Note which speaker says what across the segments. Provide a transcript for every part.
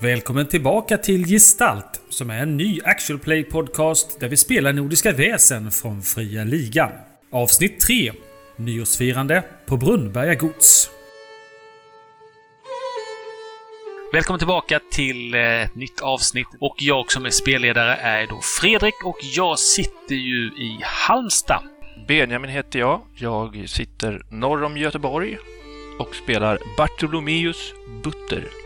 Speaker 1: Välkommen tillbaka till Gestalt, som är en ny actual play podcast där vi spelar Nordiska väsen från Fria Ligan. Avsnitt 3. Nyårsfirande på Brunnberga gods.
Speaker 2: Välkommen tillbaka till eh, ett nytt avsnitt och jag som är spelledare är då Fredrik och jag sitter ju i Halmstad.
Speaker 3: Benjamin heter jag. Jag sitter norr om Göteborg och spelar Bartolomeus Butter.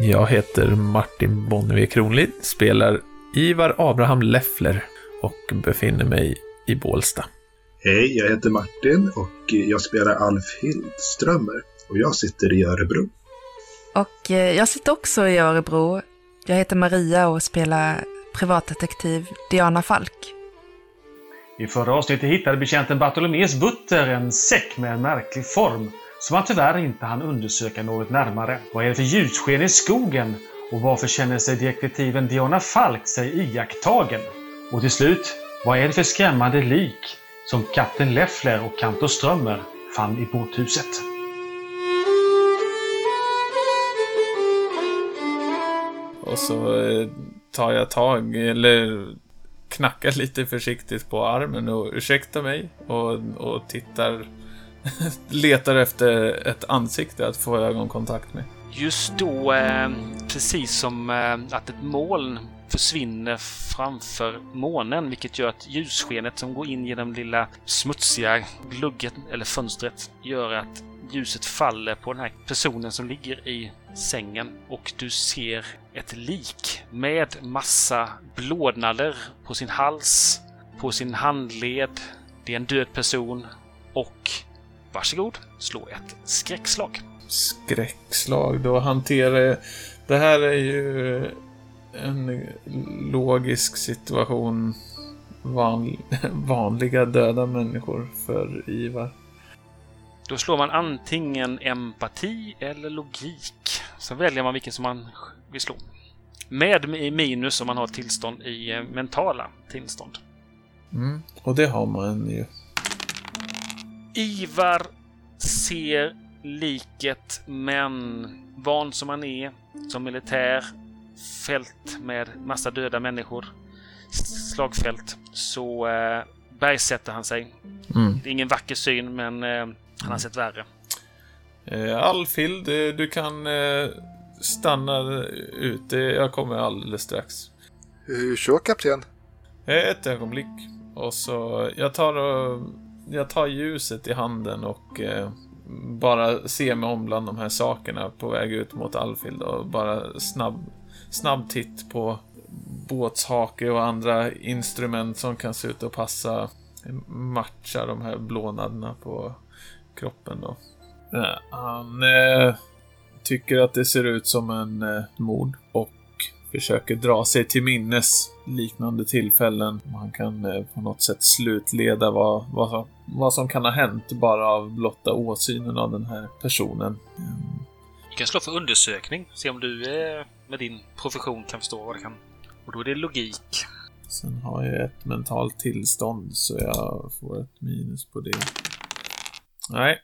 Speaker 4: Jag heter Martin Bonnevie Kronlid, spelar Ivar Abraham Leffler och befinner mig i Bålsta.
Speaker 5: Hej, jag heter Martin och jag spelar Alf Hildströmer och jag sitter i Örebro.
Speaker 6: Och eh, jag sitter också i Örebro. Jag heter Maria och spelar privatdetektiv Diana Falk.
Speaker 1: I förra avsnittet hittade betjänten Bartolomeus Butter en säck med en märklig form som han tyvärr inte hann undersöka något närmare. Vad är det för ljussken i skogen? Och varför känner sig detektiven Diana Falk sig iakttagen? Och till slut, vad är det för skrämmande lik som kapten Leffler och kantor Strömmer fann i båthuset?
Speaker 4: Och så eh, tar jag tag, eller knackar lite försiktigt på armen och ursäktar mig och, och tittar, letar efter ett ansikte att få ögonkontakt med.
Speaker 2: Just då, eh, precis som eh, att ett moln försvinner framför månen, vilket gör att ljusskenet som går in genom lilla smutsiga glugget eller fönstret gör att ljuset faller på den här personen som ligger i sängen och du ser ett lik med massa blådnader på sin hals, på sin handled. Det är en död person och varsågod, slå ett skräckslag.
Speaker 4: Skräckslag, då hanterar jag... Det här är ju en logisk situation. Van, vanliga döda människor för Ivar.
Speaker 2: Då slår man antingen empati eller logik. Sen väljer man vilken som man vill slå. Med minus om man har tillstånd i eh, mentala tillstånd.
Speaker 4: Mm, och det har man ju.
Speaker 2: Ivar ser liket, men van som han är, som militär, fält med massa döda människor, slagfält, så eh, bergsätter han sig.
Speaker 4: Mm.
Speaker 2: Det är ingen vacker syn, men eh, han har sett värre.
Speaker 4: Eh, Alfhild, eh, du kan eh, stanna ute. Jag kommer alldeles strax.
Speaker 5: Hur kör kapten?
Speaker 4: Eh, Ett ögonblick. Och så, jag tar och, jag tar ljuset i handen och eh, bara ser mig om bland de här sakerna på väg ut mot Alfhild och bara snabb, snabb titt på båtshake och andra instrument som kan se ut att passa matcha de här blånaderna på kroppen då. Eh, han eh, tycker att det ser ut som en eh, mord och försöker dra sig till minnes liknande tillfällen. Man kan eh, på något sätt slutleda vad, vad, som, vad som kan ha hänt bara av blotta åsynen av den här personen. Mm.
Speaker 2: Du kan slå för undersökning, se om du eh, med din profession kan förstå vad det kan. Och då är det logik.
Speaker 4: Sen har jag ett mentalt tillstånd så jag får ett minus på det. Nej.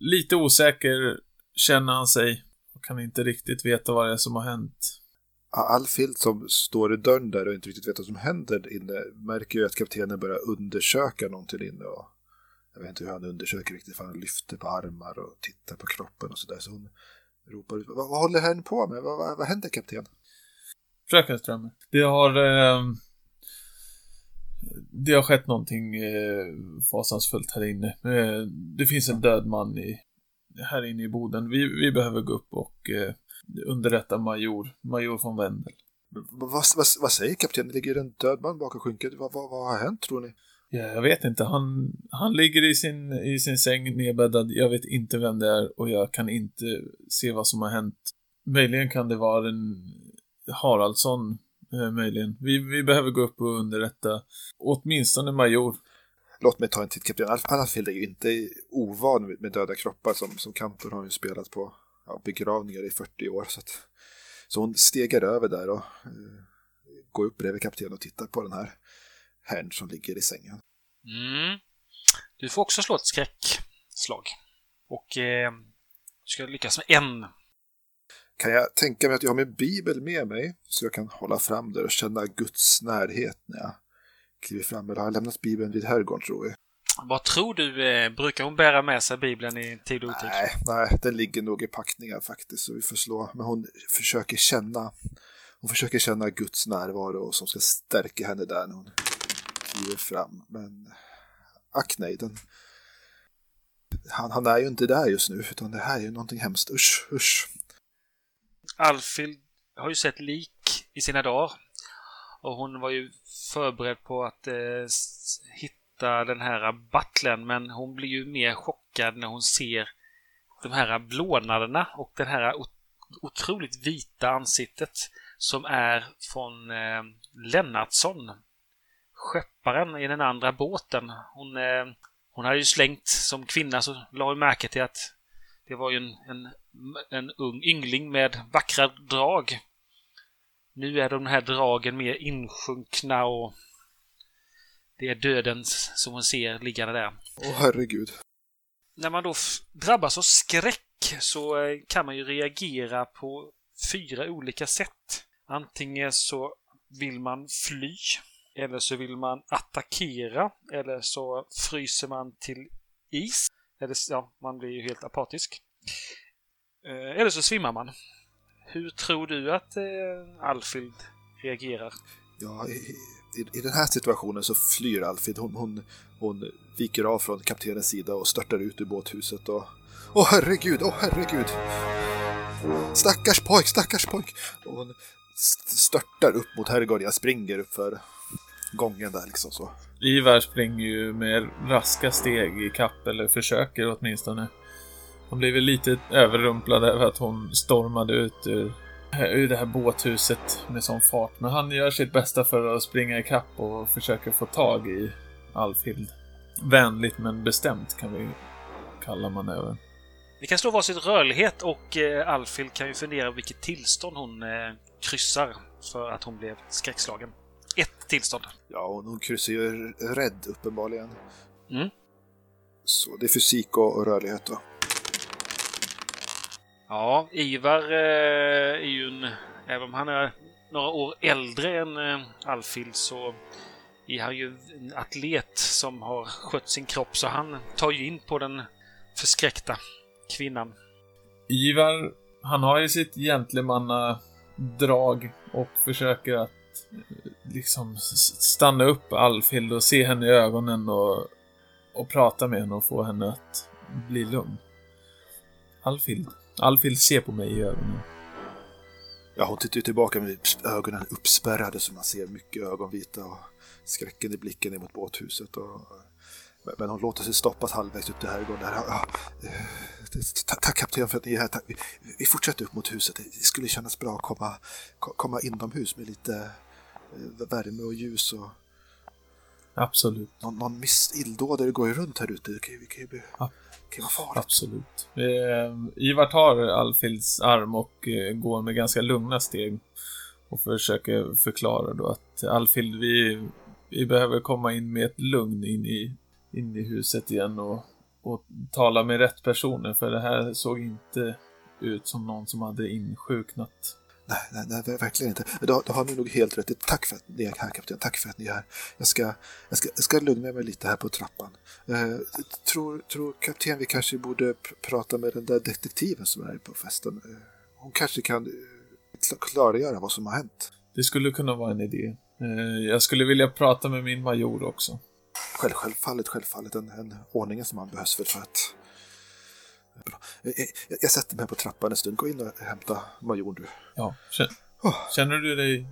Speaker 4: Lite osäker känner han sig och kan inte riktigt veta vad det är som har hänt.
Speaker 5: Alfhild som står i dörren där och inte riktigt vet vad som händer inne märker ju att kaptenen börjar undersöka någonting inne. Och jag vet inte hur han undersöker riktigt, för han lyfter på armar och tittar på kroppen och sådär. Så hon ropar ut, vad, vad håller han på med? Vad, vad, vad händer kapten?
Speaker 4: Fröken Strömmer. Det har... Eh, det har skett någonting eh, fasansfullt här inne. Eh, det finns en död man i, här inne i boden. Vi, vi behöver gå upp och underrätta major, major von Wendel.
Speaker 5: Vad, vad, vad, säger kapten? Det ligger en död man bakom skynket. Vad, vad, vad har hänt tror ni?
Speaker 4: Ja, jag vet inte. Han, han ligger i sin, i sin säng nedbäddad. Jag vet inte vem det är och jag kan inte se vad som har hänt. Möjligen kan det vara en Haraldsson, eh, möjligen. Vi, vi behöver gå upp och underrätta åtminstone major.
Speaker 5: Låt mig ta en titt kapten. Alf- Alfhild är ju inte ovan med- med döda kroppar som, som kantor har ju spelat på ja, begravningar i 40 år. Så, att, så hon stegar över där och eh, går upp bredvid kaptenen och tittar på den här herrn som ligger i sängen.
Speaker 2: Mm. Du får också slå ett skräckslag. Och eh, du ska lyckas med en.
Speaker 5: kan jag tänka mig att jag har min bibel med mig så jag kan hålla fram där och känna Guds närhet när jag kliver fram. Eller har jag lämnat bibeln vid herrgården tror jag.
Speaker 2: Vad tror du? Eh, brukar hon bära med sig Bibeln i tid och otid?
Speaker 5: Nej, nej, den ligger nog i packningar faktiskt. Så vi får slå. Men hon försöker känna hon försöker känna Guds närvaro som ska stärka henne där när hon kliver fram. Men ack nej, den, han, han är ju inte där just nu, utan det här är ju någonting hemskt. Usch, usch.
Speaker 2: Alfhild har ju sett lik i sina dagar. Och hon var ju förberedd på att eh, hitta den här battlen, men hon blir ju mer chockad när hon ser de här blånaderna och det här otroligt vita ansiktet som är från eh, Lennartsson. Skepparen i den andra båten. Hon, eh, hon hade ju slängt som kvinna så la hon märke till att det var ju en, en, en ung yngling med vackra drag. Nu är de här dragen mer insjunkna och det är dödens som hon ser liggande där.
Speaker 5: Åh herregud.
Speaker 2: När man då drabbas av skräck så eh, kan man ju reagera på fyra olika sätt. Antingen så vill man fly, eller så vill man attackera, eller så fryser man till is. Eller ja, man blir ju helt apatisk. Eh, eller så svimmar man. Hur tror du att eh, Alfhild reagerar?
Speaker 5: Ja, i, i, i, den här situationen så flyr Alfhild. Hon, hon, hon viker av från kaptenens sida och störtar ut ur båthuset och... Åh herregud, åh herregud! Stackars pojk, stackars pojk! Och hon störtar upp mot herrgården. Jag springer upp för gången där liksom så.
Speaker 4: Ivar springer ju med raska steg i kapp, eller försöker åtminstone. Han blir väl lite överrumplad över att hon stormade ut ur, ur det här båthuset med sån fart. Men han gör sitt bästa för att springa i kapp och försöker få tag i Alfhild. Vänligt men bestämt kan vi kalla manövern.
Speaker 2: Vi kan slå varsitt rörlighet och eh, Alfhild kan ju fundera vilket tillstånd hon eh, kryssar för att hon blev skräckslagen. Ett tillstånd.
Speaker 5: Ja, och hon kryssar ju rädd uppenbarligen.
Speaker 2: Mm.
Speaker 5: Så det är fysik och, och rörlighet då.
Speaker 2: Ja, Ivar eh, är ju en... Även om han är några år äldre än eh, Alfhild så är han ju en atlet som har skött sin kropp så han tar ju in på den förskräckta kvinnan.
Speaker 4: Ivar, han har ju sitt gentlemannadrag och försöker att eh, liksom stanna upp Alfhild och se henne i ögonen och, och prata med henne och få henne att bli lugn. Alfhild. Alfhild ser på mig i ögonen.
Speaker 5: Ja, hon tittar ju tillbaka med ögonen uppspärrade så man ser mycket ögonvita och skräcken i blicken mot båthuset. Och, men hon låter sig stoppas halvvägs upp till herrgården. Ja, eh, tack kapten för att ni är här. Vi, fortsätter upp mot huset. Det skulle kännas bra att komma, komma inomhus med lite eh, värme och ljus. Och...
Speaker 4: Absolut.
Speaker 5: Någon, någon miss illdådare går ju runt här ute. Det kan, kan ju bli, ja. kan vara farligt.
Speaker 4: Absolut. Eh, Ivar tar Alfilds arm och eh, går med ganska lugna steg och försöker förklara då att Alfild, vi, vi behöver komma in med ett lugn in i, in i huset igen och och tala med rätt personer för det här såg inte ut som någon som hade insjuknat.
Speaker 5: Nej, nej, nej verkligen inte. Då, då har ni nog helt rätt. Tack för att ni är här kapten. Tack för att ni är här. Jag ska, jag ska, jag ska lugna mig lite här på trappan. Eh, tror, tror kapten vi kanske borde prata med den där detektiven som är på festen. Eh, hon kanske kan eh, klargöra vad som har hänt.
Speaker 4: Det skulle kunna vara en idé. Eh, jag skulle vilja prata med min major också.
Speaker 5: Själv, självfallet, självfallet. En, en ordningens man behövs väl för att... Jag, sätter mig på trappan en stund. Gå in och hämta major du.
Speaker 4: Ja. Känner, du dig...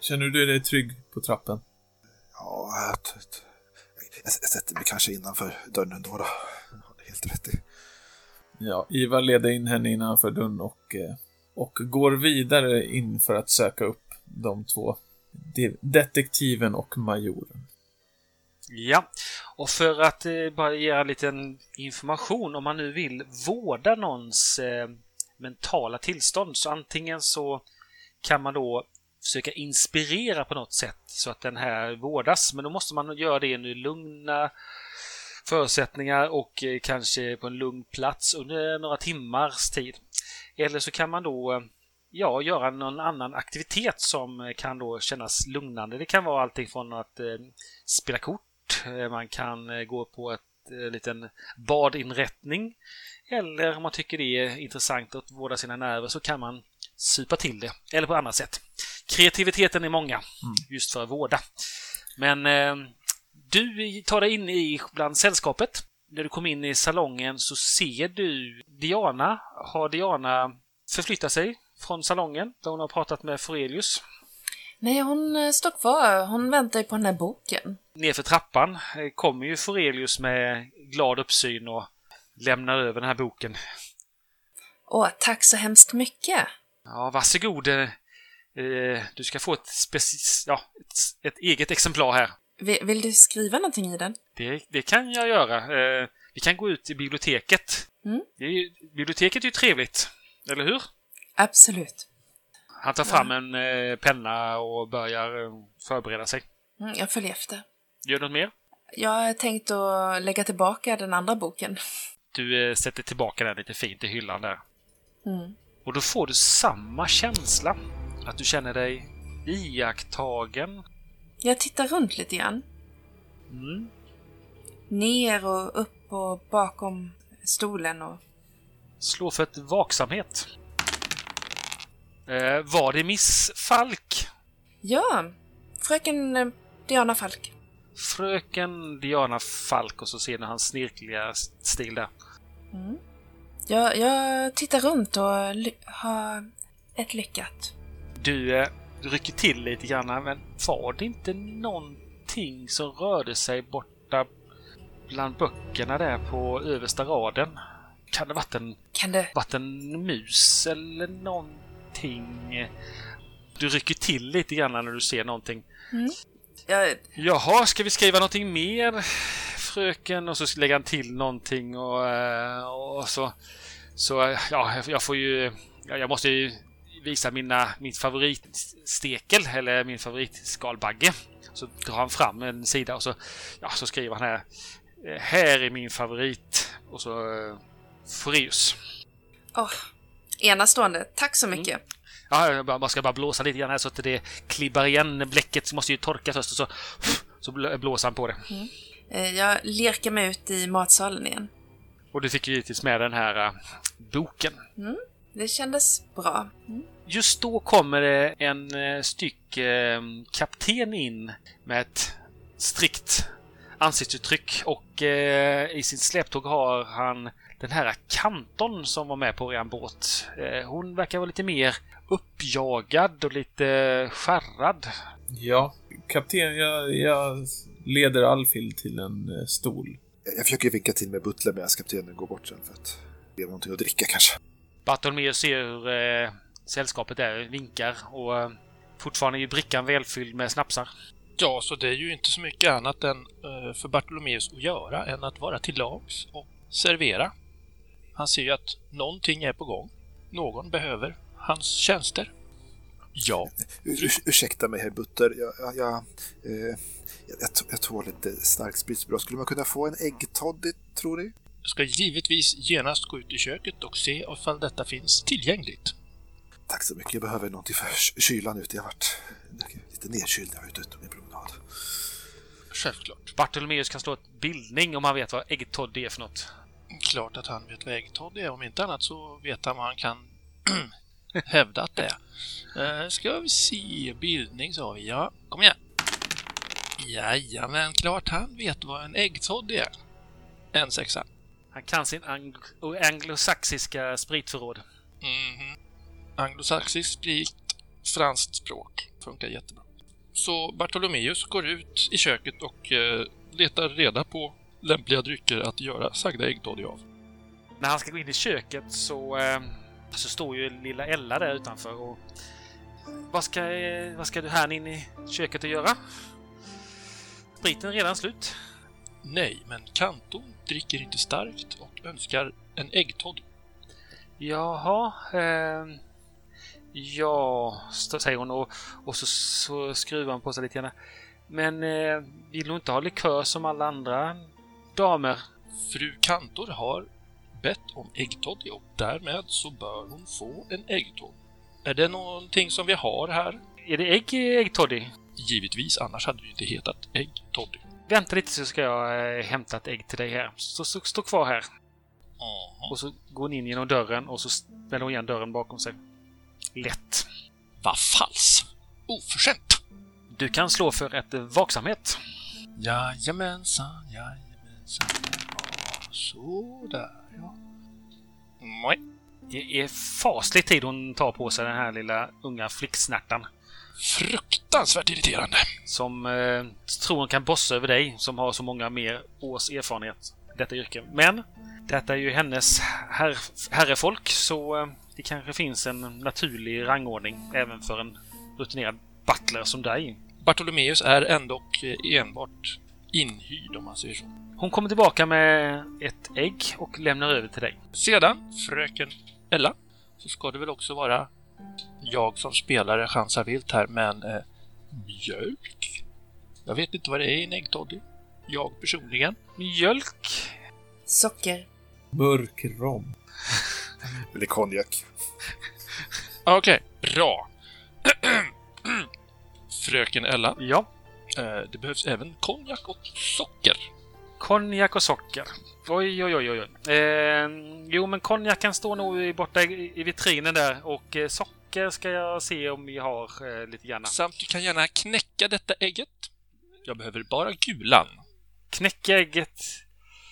Speaker 4: Känner du dig trygg på trappen?
Speaker 5: Ja, jag, jag, jag sätter mig kanske innanför dörren ändå. Då. Helt rätt i.
Speaker 4: Ja, Ivar leder in henne innanför dörren och, eh, och går vidare in för att söka upp de två. Detektiven och majoren.
Speaker 2: Ja, och för att eh, bara ge en liten information om man nu vill vårda någons eh, mentala tillstånd så antingen så kan man då försöka inspirera på något sätt så att den här vårdas men då måste man göra det under lugna förutsättningar och eh, kanske på en lugn plats under några timmars tid. Eller så kan man då ja, göra någon annan aktivitet som kan då kännas lugnande. Det kan vara allting från att eh, spela kort, eh, man kan eh, gå på ett eh, liten badinrättning eller om man tycker det är intressant att vårda sina nerver så kan man supa till det, eller på annat sätt. Kreativiteten är många, just för att vårda. Men du tar dig in i bland sällskapet. När du kommer in i salongen så ser du Diana. Har Diana förflyttat sig från salongen där hon har pratat med Forelius?
Speaker 6: Nej, hon eh, står kvar. Hon väntar ju på den här boken.
Speaker 2: Nerför trappan eh, kommer ju Forelius med glad uppsyn och lämnar över den här boken.
Speaker 6: Åh, tack så hemskt mycket.
Speaker 2: Ja, varsågod. Eh, du ska få ett, speci- ja, ett, ett eget exemplar här.
Speaker 6: Vill, vill du skriva någonting i den?
Speaker 2: Det, det kan jag göra. Vi kan gå ut till biblioteket.
Speaker 6: Mm.
Speaker 2: Är biblioteket är ju trevligt, eller hur?
Speaker 6: Absolut.
Speaker 2: Han tar fram en eh, penna och börjar eh, förbereda sig.
Speaker 6: Mm, jag följer efter.
Speaker 2: Gör du något mer?
Speaker 6: Jag har tänkt att lägga tillbaka den andra boken.
Speaker 2: Du eh, sätter tillbaka den lite fint i hyllan där.
Speaker 6: Mm.
Speaker 2: Och då får du samma känsla. Att du känner dig iakttagen.
Speaker 6: Jag tittar runt lite grann.
Speaker 2: Mm.
Speaker 6: Ner och upp och bakom stolen och...
Speaker 2: Slå för ett vaksamhet. Eh, var det Miss Falk?
Speaker 6: Ja, fröken eh, Diana Falk.
Speaker 2: Fröken Diana Falk och så ser ni hans snirkliga stil där.
Speaker 6: Mm. Jag, jag tittar runt och har ett lyckat.
Speaker 2: Du eh, rycker till lite grann, men var det inte någonting som rörde sig borta bland böckerna där på översta raden? Kan det varit en,
Speaker 6: Kan det...
Speaker 2: varit en mus eller någonting? Du rycker till lite grann när du ser någonting.
Speaker 6: Jag,
Speaker 2: Jaha, ska vi skriva någonting mer, fröken? Och så lägger han till någonting och, eh, och så... Så ja, jag får ju... ja, Jag måste ju visa mina, min favoritstekel, eller min favoritskalbagge. Så drar han fram en sida och så, ja, så skriver han här. eh, Här är min favorit. Och så... eh, Forius.
Speaker 6: åh, enastående. Tack så mycket.
Speaker 2: Ja, jag bara- man ska bara blåsa lite grann här så att det klibbar igen. Bläcket måste ju torka först och så, så blå- blåser han på det.
Speaker 6: Eh, Jag lirkar mig ut i matsalen igen.
Speaker 2: Och du fick ju givetvis med den här äh, boken.
Speaker 6: Det kändes bra. Mm.
Speaker 2: Just då kommer det en äh, styck kapten in med ett strikt ansiktsuttryck och i sin släptåg har han den här kanton som var med på er båt. Eh, hon verkar vara lite mer uppjagad och lite skärrad.
Speaker 4: Ja, kapten, jag, jag leder Alfhild till en eh, stol.
Speaker 5: Jag försöker vinka till med butler medan kaptenen går bort sen för att ge någonting att dricka kanske.
Speaker 2: Bartolomeo ser hur eh, sällskapet där vinkar och eh, fortfarande är ju brickan välfylld med snapsar.
Speaker 3: Ja, så det är ju inte så mycket annat än eh, för Bartolomeus att göra än att vara till lags och servera. Han ser ju att någonting är på gång. Någon behöver hans tjänster. Ja,
Speaker 5: Ur, ur, ursäkta mig, herr Butter. Jag, jag, jag, eh, jag, jag, tål inte stark sprit så bra. Skulle man kunna få en äggtoddy, tror ni?
Speaker 3: jag ska givetvis genast gå ut i köket och se ifall detta finns tillgängligt.
Speaker 5: Tack så mycket. Jag behöver någonting för ky- kylan ute. Jag har varit lite nedkyld när jag var ute på min promenad.
Speaker 3: Självklart.
Speaker 2: Bartolomeus kan slå ett bildning om han vet vad äggtoddy är för något.
Speaker 3: Klart att han vet vad äggtodd är. Om inte annat så vet han vad han kan hävda att det är. Uh, ska vi se. Bildning sa vi. Ja, kom igen. Jajamän, klart han vet vad en äggtodd är. En sexa.
Speaker 2: Han kan sin ang- anglosaxiska spritförråd.
Speaker 3: Mhm. Anglosaxisk sprit, franskt språk. Funkar jättebra. Så Bartolomeus går ut i köket och eh, letar reda på lämpliga drycker att göra sagda äggtoddy av.
Speaker 2: När han ska gå in i köket så, eh, så står ju lilla Ella där utanför och... Vad ska, eh, vad ska du här in i köket och göra? Spriten är redan slut.
Speaker 3: Nej, men Kanton dricker inte starkt och önskar en äggtoddy.
Speaker 2: Jaha, eh, ja, säger hon och, och så, så skruvar hon på sig lite grann. Men eh, vill hon inte ha likör som alla andra damer?
Speaker 3: Fru Kantor har bett om äggtoddy och därmed så bör hon få en äggtoddy. Är det någonting som vi har här?
Speaker 2: Är det ägg i äggtoddy?
Speaker 3: Givetvis, annars hade det ju inte hetat äggtoddy.
Speaker 2: Vänta lite så ska jag eh, hämta ett ägg till dig här. Så, så stå kvar här. Och så går hon in genom dörren och så smäller hon igen dörren bakom sig. Lätt.
Speaker 3: Vad fals! Oförskämt!
Speaker 2: Du kan slå för ett eh, vaksamhet.
Speaker 3: Jajamensan, jajamensan. Sådär ja. Nej.
Speaker 2: Det är faslig tid hon tar på sig den här lilla unga flicksnärtan.
Speaker 3: Fruktansvärt irriterande.
Speaker 2: Som eh, tror hon kan bossa över dig, som har så många mer års erfarenhet i detta yrke. Men detta är ju hennes herr, herrefolk, så eh, det kanske finns en naturlig rangordning även för en rutinerad butler som dig.
Speaker 3: Bartolomeus är ändå enbart inhyrd om man säger så.
Speaker 2: Hon kommer tillbaka med ett ägg och lämnar över till dig.
Speaker 3: Sedan, fröken Ella, så ska det väl också vara jag som spelare chansar vilt här, men eh, mjölk? Jag vet inte vad det är i en äggtoddy. Jag personligen.
Speaker 2: Mjölk?
Speaker 6: Socker.
Speaker 4: Mörk rom.
Speaker 5: Eller konjak.
Speaker 3: Okej, bra. Fröken Ella,
Speaker 2: Ja.
Speaker 3: Eh, det behövs även konjak och socker.
Speaker 2: Konjak och socker. Oj, oj, oj, oj. Eh, jo, men konjaken står nog borta i, vitrinen där och eh, socker ska jag se om vi har eh, lite grann.
Speaker 3: Samt du kan gärna knäcka detta ägget. Jag behöver bara gulan.
Speaker 2: Knäcka ägget.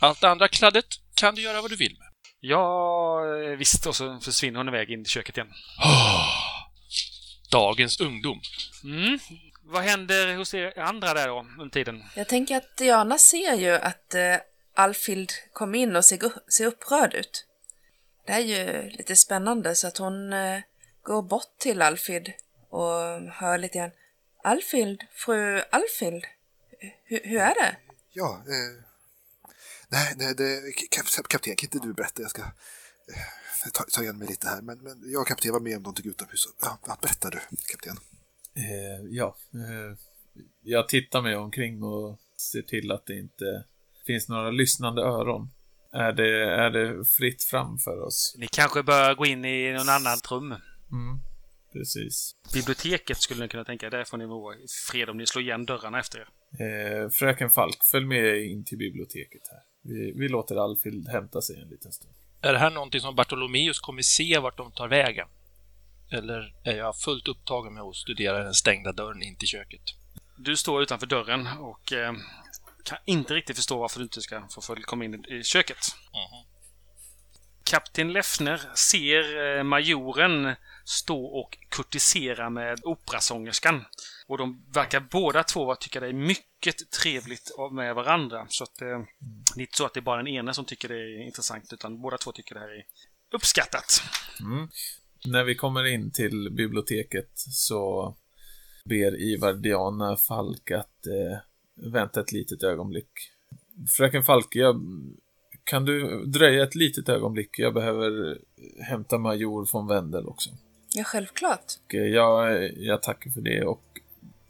Speaker 3: Allt det andra kladdet kan du göra vad du vill med.
Speaker 2: Ja, eh, visst. Och så försvinner hon iväg in i köket igen.
Speaker 3: Dagens ungdom.
Speaker 2: Mm. Vad händer hos er andra där då, under tiden?
Speaker 6: Jag tänker att Diana ser ju att eh, Alfild kom in och ser, ser upprörd ut. Det är ju lite spännande så att hon eh, går bort till Alfild och hör lite grann. Alfild, fru Alfild, hur, hur är det?
Speaker 5: Ja, eh, nej, nej det, kap, kapten, kan inte du berätta? Jag ska eh, ta, ta igen mig lite här. Men, men jag och kapten var med om någonting utomhus. Ja, vad berättar du, kapten?
Speaker 4: Eh, ja, eh, jag tittar mig omkring och ser till att det inte finns några lyssnande öron. Är det, är det fritt fram för oss?
Speaker 2: Ni kanske bör gå in i någon annat rum.
Speaker 4: Mm, precis.
Speaker 2: Biblioteket skulle ni kunna tänka. Där får ni vara i fred om ni slår igen dörrarna efter er.
Speaker 4: Eh, Fröken Falk, följ med in till biblioteket här. Vi, vi låter Alfild hämta sig en liten stund.
Speaker 3: Är det här någonting som Bartolomeus kommer se vart de tar vägen? Eller är jag fullt upptagen med att studera den stängda dörren in till köket?
Speaker 2: Du står utanför dörren och eh, kan inte riktigt förstå varför du inte ska få följa komma in i köket.
Speaker 3: Mhm.
Speaker 2: Kapten Leffner ser eh, majoren stå och kurtisera med operasångerskan. Och de verkar båda två tycka det är mycket trevligt av- med varandra. Så att, eh, det är inte så att det är bara den ena som tycker det är intressant, utan båda två tycker det här är uppskattat.
Speaker 4: Mm. När vi kommer in till biblioteket så ber Ivar Diana Falk att eh, vänta ett litet ögonblick. Fröken Falk, jag, kan du dröja ett litet ögonblick? Jag behöver hämta major von Wendel också.
Speaker 6: Ja, självklart.
Speaker 4: Och eh, jag, jag tackar för det och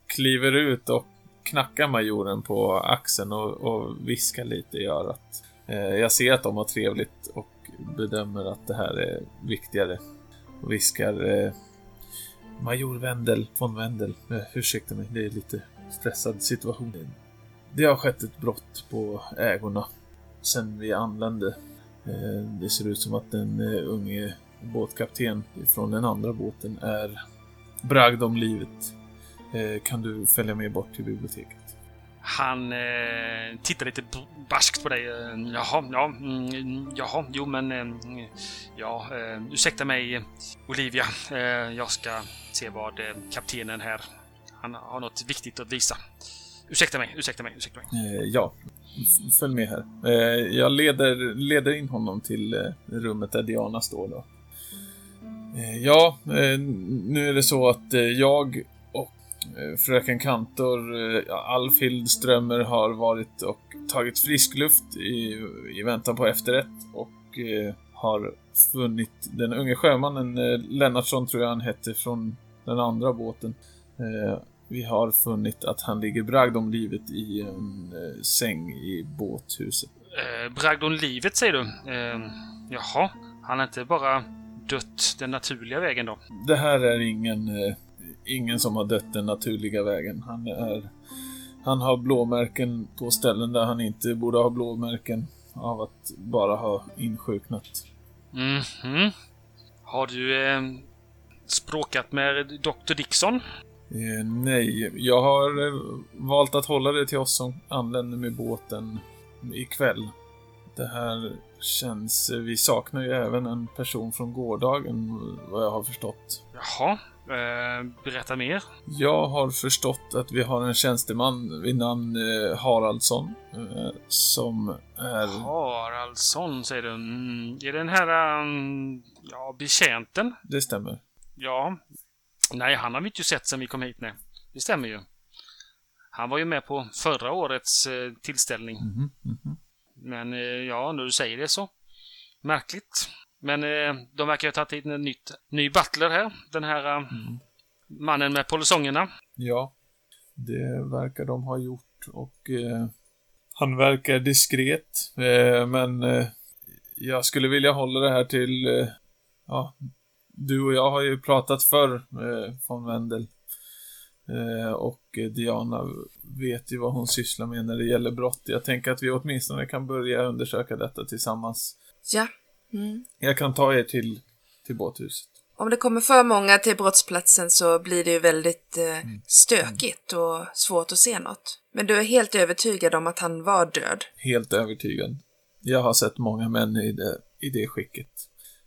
Speaker 4: kliver ut och knackar majoren på axeln och, och viskar lite i örat. Eh, jag ser att de har trevligt och bedömer att det här är viktigare. Och viskar eh, Major Wendel, von Wendel. Eh, ursäkta mig, det är lite stressad situation. Det har skett ett brott på ägorna sen vi anlände. Eh, det ser ut som att den eh, unge båtkapten från den andra båten är bragd om livet. Eh, kan du följa med bort till biblioteket?
Speaker 2: Han eh, tittar lite barskt på dig. Eh, jaha, ja, mm, jaha, jo men... Eh, ja, eh, ursäkta mig Olivia. Eh, jag ska se vad eh, kaptenen här... Han har något viktigt att visa. Ursäkta mig, ursäkta mig, ursäkta mig.
Speaker 4: Eh, ja, följ med här. Eh, jag leder, leder in honom till eh, rummet där Diana står då. Eh, ja, eh, nu är det så att eh, jag fröken Kantor, eh, Alfhild Strömmer, har varit och tagit frisk luft i, i väntan på efterrätt och eh, har funnit den unge sjömannen, eh, Lennartsson tror jag han hette, från den andra båten. Eh, vi har funnit att han ligger bragd om livet i en eh, säng i båthuset.
Speaker 2: Eh, bragd livet säger du? Eh, jaha, han har inte bara dött den naturliga vägen då?
Speaker 4: Det här är ingen, eh, ingen som har dött den naturliga vägen. Han är... Han har blåmärken på ställen där han inte borde ha blåmärken av att bara ha insjuknat.
Speaker 2: Mhm. Har du eh, språkat med Dr. Dixon?
Speaker 4: Eh, nej, jag har eh, valt att hålla det till oss som anländer med båten ikväll. Det här känns... Vi saknar ju även en person från gårdagen, vad jag har förstått.
Speaker 2: Jaha, eh, berätta mer.
Speaker 4: Jag har förstått att vi har en tjänsteman vid namn eh, Haraldsson eh, som är...
Speaker 2: Haraldsson säger du. Mm, är det den här... Um, ja, betjänten?
Speaker 4: Det stämmer.
Speaker 2: Ja. Nej, han har vi inte sett sen vi kom hit, nej. Det stämmer ju. Han var ju med på förra årets eh, tillställning.
Speaker 4: Mhm, mhm.
Speaker 2: Men eh, ja, när du säger det så. Märkligt. Men eh, de verkar ju ha tagit in en nytt, ny butler här. Den här eh,
Speaker 4: Mm.
Speaker 2: mannen med polisongerna.
Speaker 4: Ja, det verkar de ha gjort och eh, han verkar diskret. Eh, men eh, jag skulle vilja hålla det här till... Eh, ja, du och jag har ju pratat förr, eh, von Wendel. Och Diana vet ju vad hon sysslar med när det gäller brott. Jag tänker att vi åtminstone kan börja undersöka detta tillsammans.
Speaker 6: Ja. Mm.
Speaker 4: Jag kan ta er till, till båthuset.
Speaker 6: Om det kommer för många till brottsplatsen så blir det ju väldigt eh, stökigt och svårt att se något. Men du är helt övertygad om att han var död?
Speaker 4: Helt övertygad. Jag har sett många män i det, i det skicket.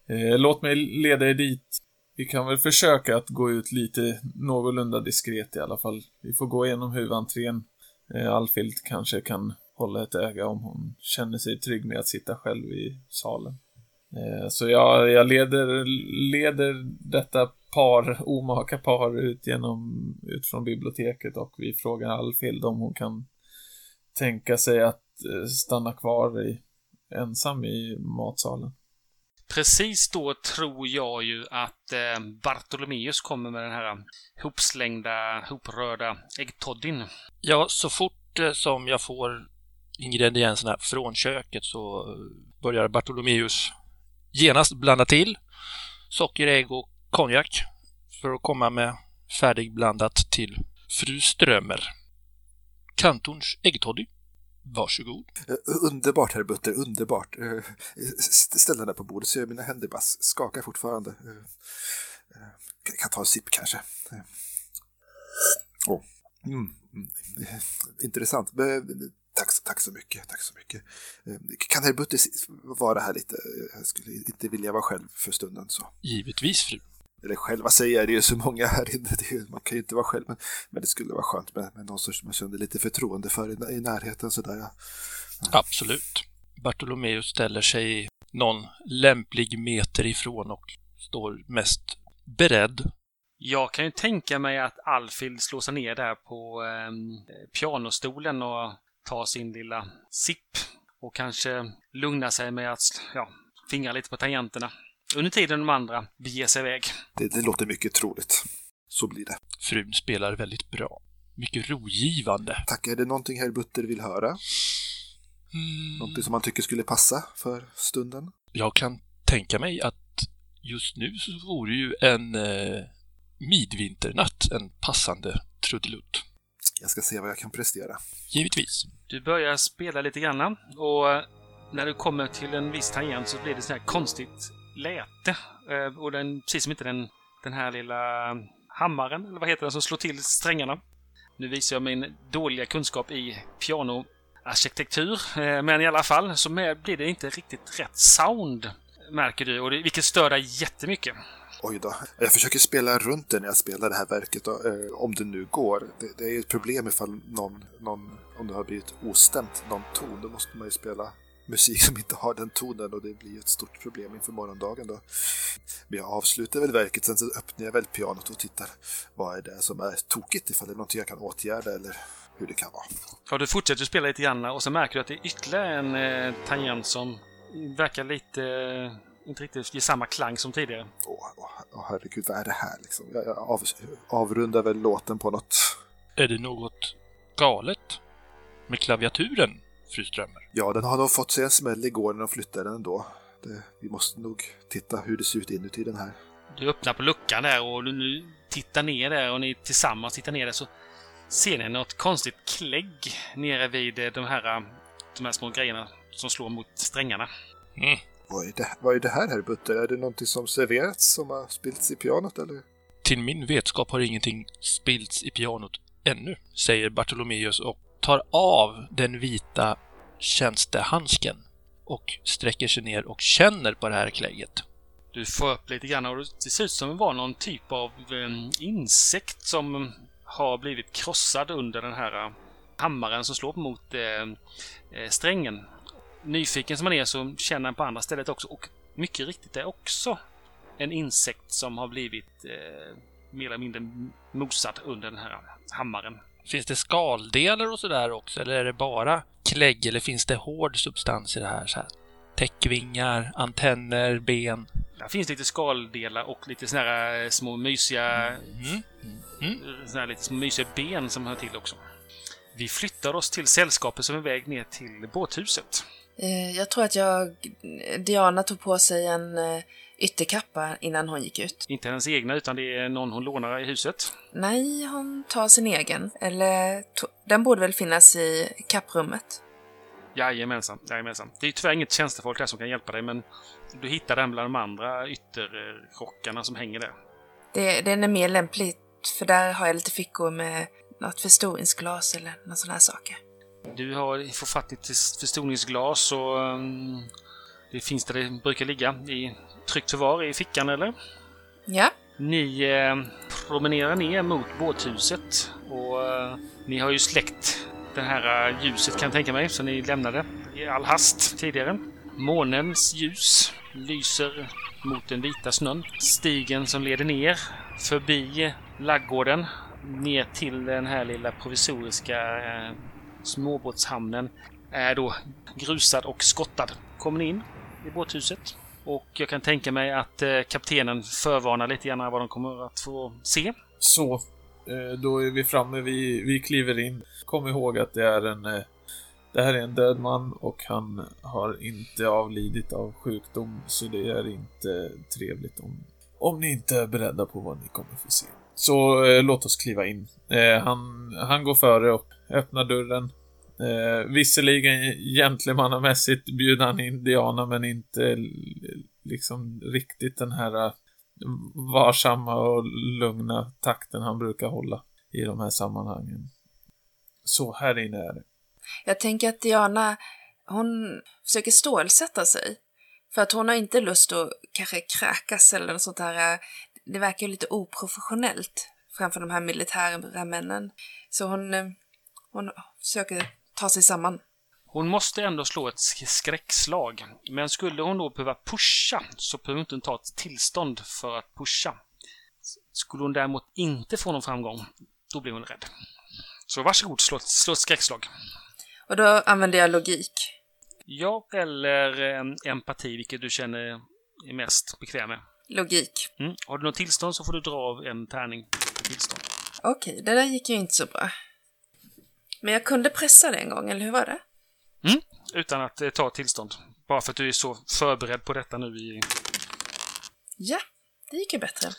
Speaker 4: Eh, låt mig leda er dit. Vi kan väl försöka att gå ut lite någorlunda diskret i alla fall. Vi får gå igenom huvudentrén. Eh, Alfild kanske kan hålla ett öga om hon känner sig trygg med att sitta själv i salen. Eh, så jag, jag leder, leder detta par, omaka par ut genom, ut från biblioteket och vi frågar Alfild om hon kan tänka sig att eh, stanna kvar i, ensam i matsalen.
Speaker 2: Precis då tror jag ju att eh, Bartolomeus kommer med den här hopslängda, hoprörda äggtoddyn.
Speaker 3: Ja, så fort eh, som jag får ingredienserna från köket så börjar Bartolomeus genast blanda till socker, ägg och konjak för att komma med färdigblandat till fru Strömer. Kantorns äggtoddy. Varsågod.
Speaker 5: Eh, underbart, herr Butter, underbart. Eh, ställ den där på bordet så jag mina händer bara skakar fortfarande. Eh, jag kan- ta en sipp kanske. Oh. Mm. mm. Intressant. Tack, tack så mycket. Tack så mycket. Eh, Kan herr Butter vara här lite? Jag skulle inte vilja vara själv för stunden. så.
Speaker 3: Givetvis, fru.
Speaker 5: Eller själva säger jag, det är ju så många här inne. Det är, man kan ju inte vara själv. Men, men det skulle vara skönt med, med någon som man kände lite förtroende för i, i närheten. Sådär, ja.
Speaker 3: Absolut. Bartolomeus ställer sig någon lämplig meter ifrån och står mest beredd.
Speaker 2: Jag kan ju tänka mig att Alfhild slår sig ner där på eh, pianostolen och tar sin lilla sipp och kanske lugnar sig med att ja, fingra lite på tangenterna. Under tiden de andra beger sig iväg.
Speaker 5: det, det låter mycket troligt. Så blir det.
Speaker 3: Frun spelar väldigt bra. Mycket rogivande.
Speaker 5: Tack. Är det någonting herr Butter vill höra?
Speaker 3: Mm.
Speaker 5: Någonting som man tycker skulle passa för stunden?
Speaker 3: Jag kan tänka mig att just nu så vore ju en eh, midvinternatt en passande trudelutt.
Speaker 5: Jag ska se vad jag kan prestera.
Speaker 3: Givetvis.
Speaker 2: Du börjar spela lite grann och eh, när du kommer till en viss tangent så blir det så här konstigt läte. Eh, Och den, precis som inte den, den här lilla hammaren, eller vad heter den, som slår till strängarna. Nu visar jag min dåliga kunskap i pianoarkitektur, eh, men i alla fall så med, blir det inte riktigt rätt sound, märker du, och det, vilket stör dig jättemycket.
Speaker 5: Oj då. Jag försöker spela runt det när jag spelar det här verket, då, eh, om det nu går. Det, det är ju ett problem ifall någon, någon, om det har blivit ostämt, någon ton, då måste man ju spela musik som inte har den tonen och det blir ju ett stort problem inför morgondagen då. Men jag avslutar väl verket, sen så öppnar jag väl pianot och tittar vad är det som är tokigt, ifall det är någonting jag kan åtgärda eller hur det kan vara.
Speaker 2: Ja, du fortsätter spela lite grann och så märker du att det är ytterligare en eh, tangent som verkar lite... Eh, inte riktigt ge samma klang som tidigare.
Speaker 5: Åh, åh, åh herregud, vad är det här liksom? Jag, jag av, avrundar väl låten på något
Speaker 3: Är det något galet med klaviaturen, fru Strömmer.
Speaker 5: Ja, den har nog fått sig en smäll igår när de flyttade den ändå. Det, vi måste nog titta hur det ser ut inuti den här.
Speaker 2: Du öppnar på luckan där och du nu tittar ner där och ni tillsammans tittar ner där så ser ni något konstigt klägg nere vid de här, de här små grejerna som slår mot strängarna.
Speaker 3: Mm.
Speaker 5: Vad är, det, vad är det här, herr Butter? Är det någonting som serverats som har spillts i pianot, eller?
Speaker 3: Till min vetskap har ingenting spillts i pianot ännu, säger Bartolomeus och tar av den vita tjänstehandsken och sträcker sig ner och känner på det här klägget.
Speaker 2: Du får upp lite grann och det ser ut som det var någon typ av eh, insekt som har blivit krossad under den här eh, hammaren som slår mot eh, strängen. Nyfiken som man är så känner han på andra stället också och mycket riktigt det är också en insekt som har blivit eh, mer eller mindre mosad under den här hammaren.
Speaker 3: Finns det skaldelar och sådär också, eller är det bara klägg, eller finns det hård substans i det här? Så här täckvingar, antenner, ben?
Speaker 2: Där finns lite skaldelar och lite såna här små mysiga...
Speaker 3: Mm. Mm.
Speaker 2: Såna här lite små mysiga ben som hör till också. Vi flyttar oss till sällskapet som är väg ner till båthuset.
Speaker 6: Eh, Jag tror att jag... Diana tog på sig en eh, ytterkappa innan hon gick ut.
Speaker 2: Inte hennes egna, utan det är någon hon lånar i huset.
Speaker 6: Nej, hon tar sin egen. Eller den borde väl finnas i kapprummet.
Speaker 2: Jajamensan, jajamensan. Det är ju tyvärr inget tjänstefolk där som kan hjälpa dig, men du hittar den bland de andra ytterrockarna som hänger där.
Speaker 6: Det, den är mer lämpligt, för där har jag lite fickor med något förstoringsglas eller något sådana här saker.
Speaker 2: Du har, får fatt i ett förstoringsglas och um, det finns där det brukar ligga i tryggt förvar i fickan, eller?
Speaker 6: Ja,
Speaker 2: Ni eh, promenerar ner mot båthuset och eh, ni har ju släckt det här eh, ljuset kan jag tänka mig, som ni lämnade i all hast tidigare. Månens ljus lyser mot den vita snön. Stigen som leder ner förbi laggården ner till den här lilla provisoriska eh, småbåtshamnen är då grusad och skottad. Kommer ni in i båthuset och jag kan tänka mig att eh, kaptenen förvarnar lite grann vad de kommer att få se.
Speaker 4: Så, eh, då är vi framme, vi, vi kliver in. Kom ihåg att det är en... Eh, det här är en död man och han har inte avlidit av sjukdom, så det är inte trevligt om, om ni inte är beredda på vad ni kommer få se. Så eh, låt oss kliva in. Eh, han, han går före och öppnar dörren. Eh, visserligen gentlemannamässigt bjuder han in Diana, men inte liksom riktigt den här eh, varsamma och lugna takten han brukar hålla i de här sammanhangen. Så här inne är det.
Speaker 6: jag tänker att Diana, hon försöker stålsätta sig. För att hon har inte lust att kanske kräkas eller något sånt här. Eh, det verkar ju lite oprofessionellt framför de här militära männen. Så hon, eh, hon försöker ta sig samman.
Speaker 2: Hon måste ändå slå ett sk- skräckslag. Men skulle hon då behöva pusha så behöver hon inte ta ett tillstånd för att pusha. Skulle hon däremot inte få någon framgång, då blir hon rädd. Så varsågod, slå ett, slå ett skräckslag.
Speaker 6: Och då använder jag logik.
Speaker 2: Ja, eller eh, empati, vilket du känner är mest bekväm med.
Speaker 6: Logik.
Speaker 2: Mm. Har du något tillstånd så får du dra av en tärning tillstånd.
Speaker 6: Okej, det där gick ju inte så bra. Men jag kunde pressa det en gång, eller hur var det?
Speaker 2: Utan att eh, ta tillstånd. Bara för att du är så förberedd på detta nu i...
Speaker 6: Ja, det gick ju bättre.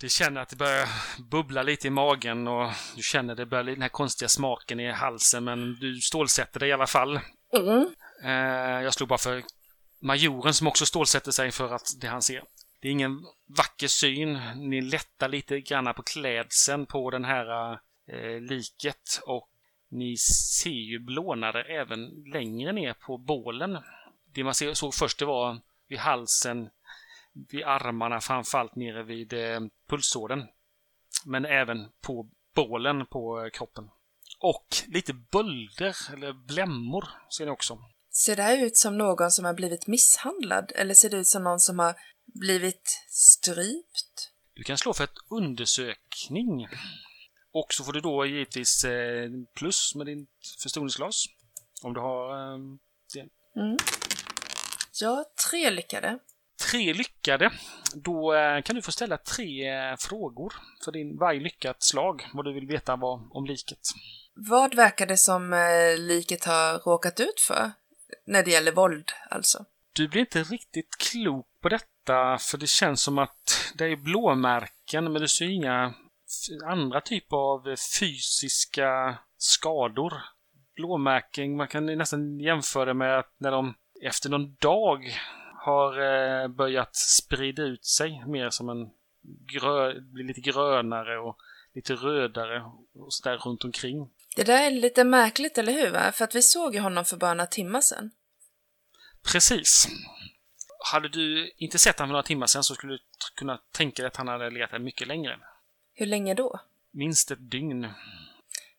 Speaker 2: Du känner att det börjar bubbla lite i magen och du känner det börjar den här konstiga smaken i halsen men du stålsätter dig i alla fall.
Speaker 6: Mm.
Speaker 2: Eh, jag slog bara för majoren som också stålsätter sig för att det han ser. Det är ingen vacker syn. Ni lättar lite grann på klädseln på den här eh, liket och ni ser ju blånader även längre ner på bålen. Det man såg först det var vid halsen, vid armarna, framförallt nere vid eh, pulsådern. Men även på bålen på kroppen. Och lite bölder, eller blämmor, ser ni också.
Speaker 6: Ser det här ut som någon som har blivit misshandlad? Eller ser det ut som någon som har blivit strypt?
Speaker 2: Du kan slå för ett undersökning. Och så får du då givetvis eh, plus med ditt förstoringsglas. Om du har eh,
Speaker 6: Ja, tre lyckade.
Speaker 2: tre lyckade. Då eh, kan du få ställa tre eh, frågor för din varje lyckat slag. Vad du vill veta vad, om liket.
Speaker 6: Vad verkar det som liket har råkat ut för? När det gäller våld, alltså.
Speaker 2: Du blir inte riktigt klok på detta, för det känns som att det är blåmärken, men du ser inga andra typer av fysiska skador. Blåmärken, man kan nästan jämföra med att när de efter någon dag har eh, börjat sprida ut sig mer som en grö, blir lite grönare och lite rödare och så där runt omkring.
Speaker 6: Det där är lite märkligt, eller hur? Va? För att vi såg ju honom för bara några timmar sedan.
Speaker 2: Precis. Hade du inte sett honom för några timmar sedan så skulle du kunna tänka dig att han hade legat här mycket längre.
Speaker 6: Hur länge då?
Speaker 2: Minst ett dygn.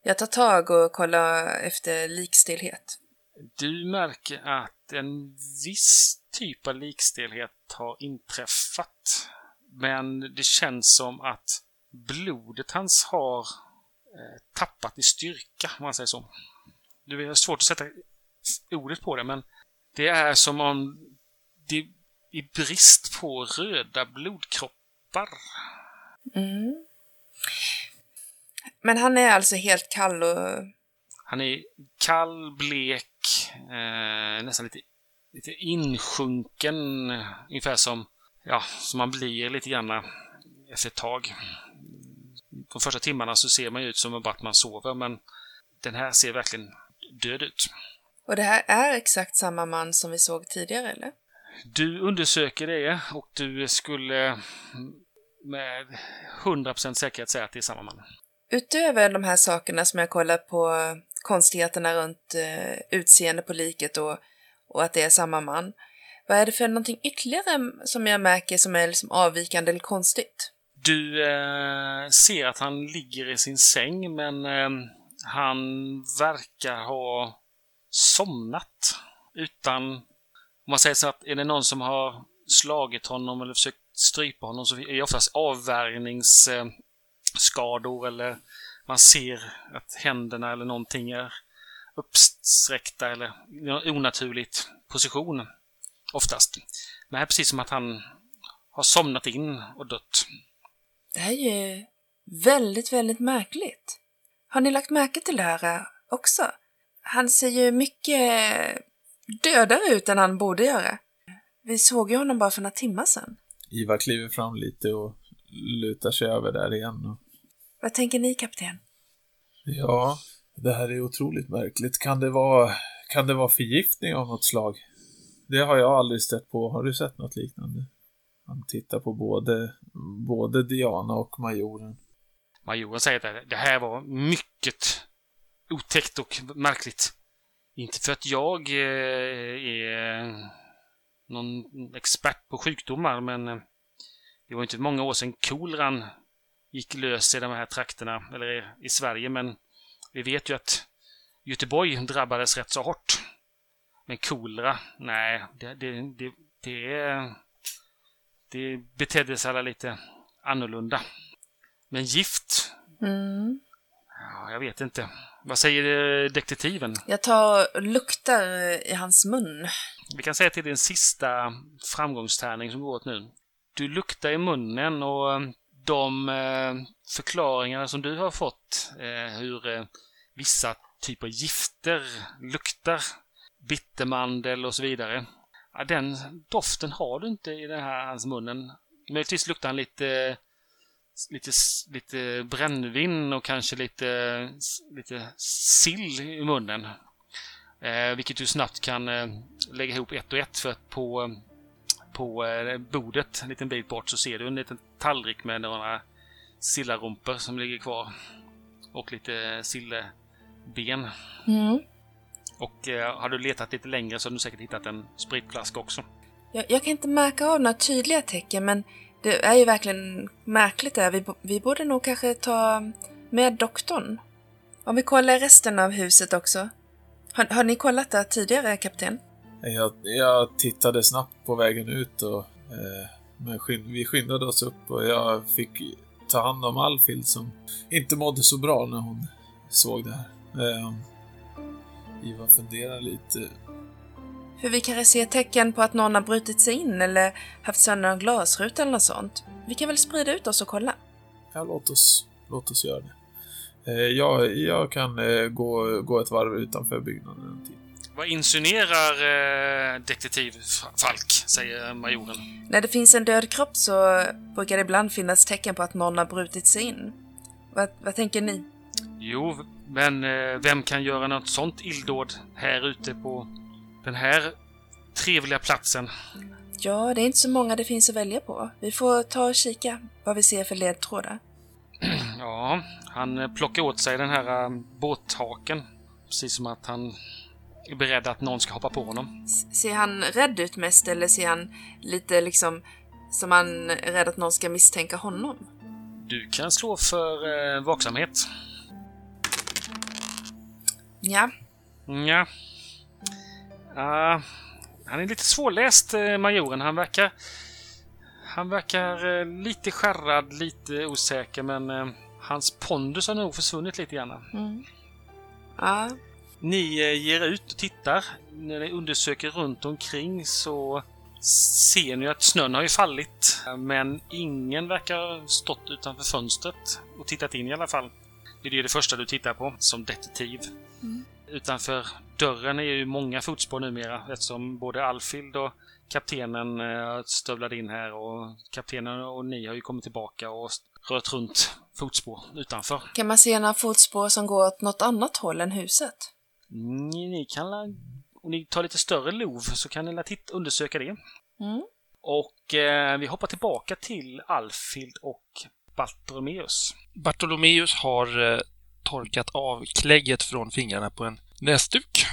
Speaker 6: Jag tar tag och kollar efter likstelhet.
Speaker 2: Du märker att en viss typ av likstelhet har inträffat. Men det känns som att blodet hans har eh, tappat i styrka, om man säger så. Det är svårt att sätta ordet på det, men det är som om det är brist på röda blodkroppar.
Speaker 6: Mm. Men han är alltså helt kall och...
Speaker 2: Han är kall, blek, eh, nästan lite, lite insjunken. Ungefär som, ja, som man blir lite grann efter ett tag. De första timmarna så ser man ju ut som att man sover, men den här ser verkligen död ut.
Speaker 6: Och det här är exakt samma man som vi såg tidigare, eller?
Speaker 2: Du undersöker det och du skulle med 100% säkerhet säga att det är samma man.
Speaker 6: Utöver de här sakerna som jag kollar på, konstigheterna runt eh, utseende på liket och, och att det är samma man, vad är det för någonting ytterligare som jag märker som är liksom avvikande eller konstigt?
Speaker 2: Du eh, ser att han ligger i sin säng, men eh, han verkar ha somnat utan... Om man säger så att är det någon som har slagit honom eller försökt strypa honom så är det oftast avvärjningsskador eller man ser att händerna eller någonting är uppsträckta eller i en onaturligt position. Oftast. Men här är precis som att han har somnat in och dött.
Speaker 6: Det här är ju väldigt, väldigt märkligt. Har ni lagt märke till det här eh, också? Han ser ju mycket dödare ut än han borde göra. Vi såg ju honom bara för några timmar sedan.
Speaker 4: Ivar kliver fram lite och lutar sig över där igen. Och...
Speaker 6: Vad tänker ni, kapten?
Speaker 4: Ja, det här är otroligt märkligt. Kan det vara, kan det vara förgiftning av något slag? Det har jag aldrig stött på. Har du sett något liknande? Han tittar på både, både Diana och majoren.
Speaker 2: Majoren säger att det här var mycket otäckt och märkligt. Inte för att jag eh, är någon expert på sjukdomar, men eh, det var inte många år sedan koleran gick lös i de här trakterna, eller i Sverige, men vi vet ju att Göteborg drabbades rätt så hårt. Men kolera, nej, det, det, det, det, det betedde sig alla lite annorlunda. Men gift?
Speaker 6: Mm.
Speaker 2: Ja, jag vet inte. Vad säger detektiven?
Speaker 6: Jag tar och luktar i hans mun.
Speaker 2: Vi kan säga till din sista framgångstärning som går åt nu. Du luktar i munnen och eh, de eh, förklaringar som du har fått eh, hur vissa typer av gifter luktar, bittermandel och så vidare. Ja, den doften har du inte i den här hans munnen. Möjligtvis luktar han lite lite, lite brännvin och kanske lite, lite sill i munnen. Eh, vilket du snabbt kan eh, lägga ihop ett och ett för att på, på eh, bordet en liten bit bort så ser du en liten tallrik med några sillarumpor som ligger kvar. Och lite silleben.
Speaker 6: Mm.
Speaker 2: Och eh, har du letat lite längre så har du säkert hittat en spritflaska också.
Speaker 6: Jag, jag kan inte märka av några tydliga tecken men det är ju verkligen märkligt det här. Vi, vi borde nog kanske ta med doktorn. Om vi kollar resten av huset också. Har, har ni kollat det tidigare, kapten?
Speaker 4: Jag, jag tittade snabbt på vägen ut och eh, men skyn, vi skyndade oss upp och jag fick ta hand om Alfhild som inte mådde så bra när hon såg det här. Eh, Ivar funderar lite.
Speaker 6: För vi kanske ser tecken på att någon har brutit sig in eller haft sönder en glasruta eller något sånt. Vi kan väl sprida ut oss och kolla?
Speaker 4: Ja, låt oss, låt oss göra det. Eh, jag, jag kan eh, gå, gå ett varv utanför byggnaden en tid.
Speaker 2: Vad insinuerar eh, detektiv Falk, säger majoren.
Speaker 6: När det finns en död kropp så brukar det ibland finnas tecken på att någon har brutit sig in. Vad, vad tänker ni?
Speaker 2: Jo, men eh, vem kan göra något sånt illdåd här ute på den här trevliga platsen?
Speaker 6: Ja, det är inte så många det finns att välja på. Vi får ta och kika vad vi ser för ledtrådar.
Speaker 2: Ja, han eh, plockar åt sig den här eh, båthaken. Precis som att han är beredd att någon ska hoppa på honom.
Speaker 6: Ser han rädd ut mest eller ser han lite liksom som han är rädd att någon ska misstänka honom?
Speaker 2: Du kan slå för eh, vaksamhet.
Speaker 6: Ja,
Speaker 2: Ja. Ah, han är lite svårläst, eh, majoren. Han verkar... Han verkar eh, lite skärrad, lite osäker, men eh, hans pondus har nog försvunnit lite grann.
Speaker 6: mm. ja,
Speaker 2: Ni eh, ger ut och tittar. När ni undersöker runt omkring så ser ni att snön har ju fallit. Men ingen verkar ha stått utanför fönstret och tittat in i alla fall. Det är ju det första du tittar på som detektiv.
Speaker 6: Mm.
Speaker 2: Utanför dörren är ju många fotspår numera eftersom både Alfild och kaptenen eh, stövlade in här och kaptenen och ni har ju kommit tillbaka och rört runt fotspår utanför.
Speaker 6: kan man se några fotspår som går åt något annat håll än huset?
Speaker 2: Ni, ni kan la, om ni tar lite större lov så kan ni la titt, undersöka det.
Speaker 6: Mm.
Speaker 2: Och eh, vi hoppar tillbaka till Alfild och Bartolomeus.
Speaker 3: Bartolomeus har eh, torkat av klägget från fingrarna på en näsduk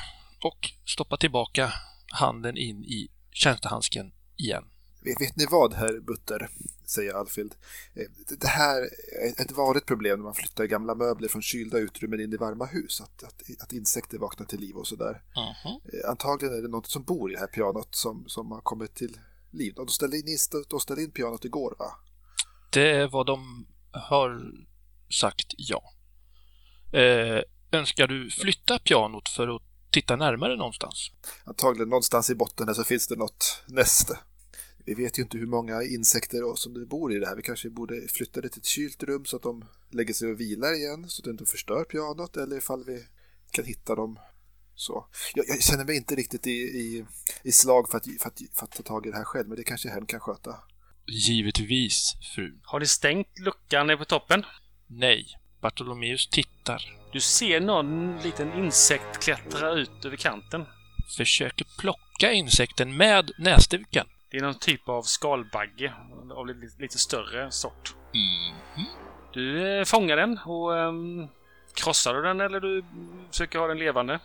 Speaker 3: och stoppat tillbaka handen in i tjänstehandsken igen.
Speaker 5: Vet, vet ni vad, herr Butter? säger Alfild. Eh, Det här är ett vanligt problem när man flyttar gamla möbler från kylda utrymmen in i varma hus. Att, att, att insekter vaknar till liv och sådär. Eh, Antagligen är det något som bor i det här pianot som, som har kommit till liv. De ställde in, de ställde in pianot igår, va?
Speaker 3: Det är vad de har sagt ja. Eh, önskar du flytta pianot för att titta närmare någonstans?
Speaker 5: Antagligen någonstans i botten så finns det något näste. Vi vet ju inte hur många insekter som det bor i det här. Vi kanske borde flytta det till ett kylt rum så att de lägger sig och vilar igen så att det inte förstör pianot eller ifall vi kan hitta dem så. Jag, jag känner mig inte riktigt i, i, i slag för att, för, att, för att ta tag i det här själv men det kanske hen kan sköta.
Speaker 3: Givetvis, fru.
Speaker 2: Har ni stängt luckan nere på toppen?
Speaker 3: Nej. Bartolomeus tittar.
Speaker 2: Du ser någon liten insekt klättra ut över kanten.
Speaker 3: Försöker plocka insekten med näsduken.
Speaker 2: Det är någon typ av skalbagge av lite, lite större sort. Du eh, fångar den och ehm, krossar du den eller du försöker ha den levande?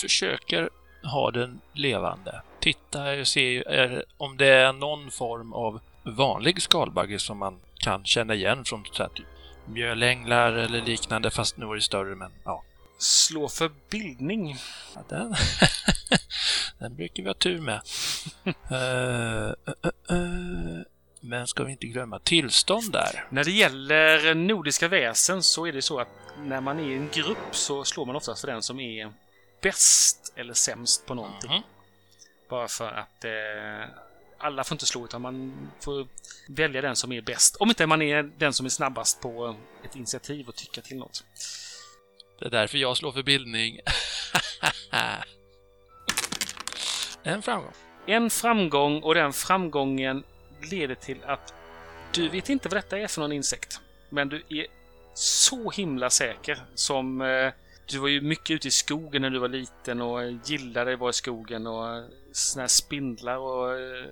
Speaker 3: Försöker ha den levande. Titta och se är, om det är någon form av vanlig skalbagge som man kan känna igen från så här, typ mjölänglar eller liknande fast nu är det större men ja.
Speaker 2: Slå för bildning.
Speaker 3: Ja, Den, den brukar vi ha tur med. Eh, eh, eh, men ska vi inte glömma tillstånd där?
Speaker 2: När det gäller nordiska väsen så är det så att när man är i en grupp så slår man oftast för den som är bäst eller sämst på någonting.
Speaker 3: Mhm.
Speaker 2: Bara för att eh, alla får inte slå utan man får välja den som är bäst. Om inte man är den som är snabbast på ett initiativ och tycka till något.
Speaker 3: Det är därför jag slår för bildning. en framgång.
Speaker 2: En framgång och den framgången leder till att du vet inte vad detta är för någon insekt. Men du är så himla säker som eh, du var ju mycket ute i skogen när du var liten och gillade att vara i skogen och eh, såna här spindlar och eh,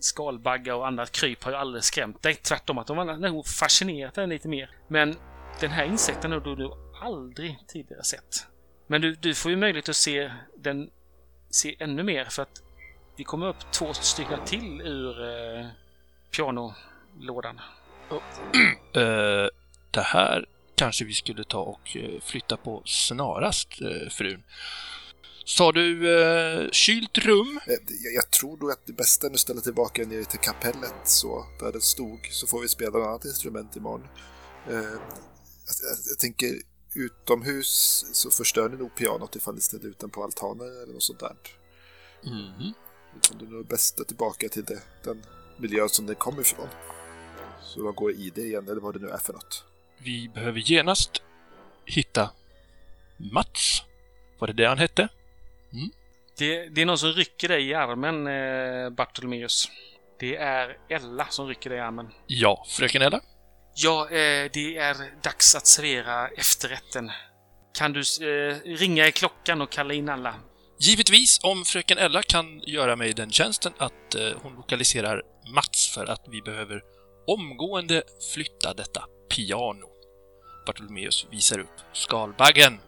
Speaker 2: skalbaggar och annat kryp har ju aldrig skrämt dig. Tvärtom att de har nog fascinerat dig lite mer. Men den här insekten har du, du aldrig tidigare sett. Men du, du får ju möjlighet att se den se ännu mer för att det kommer upp två stycken till ur eh, pianolådan.
Speaker 3: Eh, det här kanske vi skulle ta och eh, flytta på snarast, eh, frun. Sa du eh, kylt rum?
Speaker 5: Eh, Jag, jag tror nog att det bästa är att ställa tillbaka ner till kapellet så där den stod så får vi spela något annat instrument imorgon. Eh, jag, jag, jag tänker utomhus så förstör ni nog pianot ifall ni ställer ut den på altanen eller något sånt där. Så det är nog bäst att tillbaka till det, den miljö som den kommer ifrån. Så man går i det igen eller vad det nu är för något.
Speaker 3: Vi behöver genast hitta Mats. Var det det han hette?
Speaker 2: Det, det är någon som rycker dig i armen, eh, Bartolomeus. Det är Ella som rycker dig i armen.
Speaker 3: Ja, fröken Ella?
Speaker 2: Ja, eh, det är dags att servera efterrätten. Kan du eh, ringa i klockan och kalla in alla?
Speaker 3: Givetvis, om fröken Ella kan göra mig den tjänsten att eh, hon lokaliserar Mats för att vi behöver omgående flytta detta piano. Bartolomeus visar upp skalbaggen.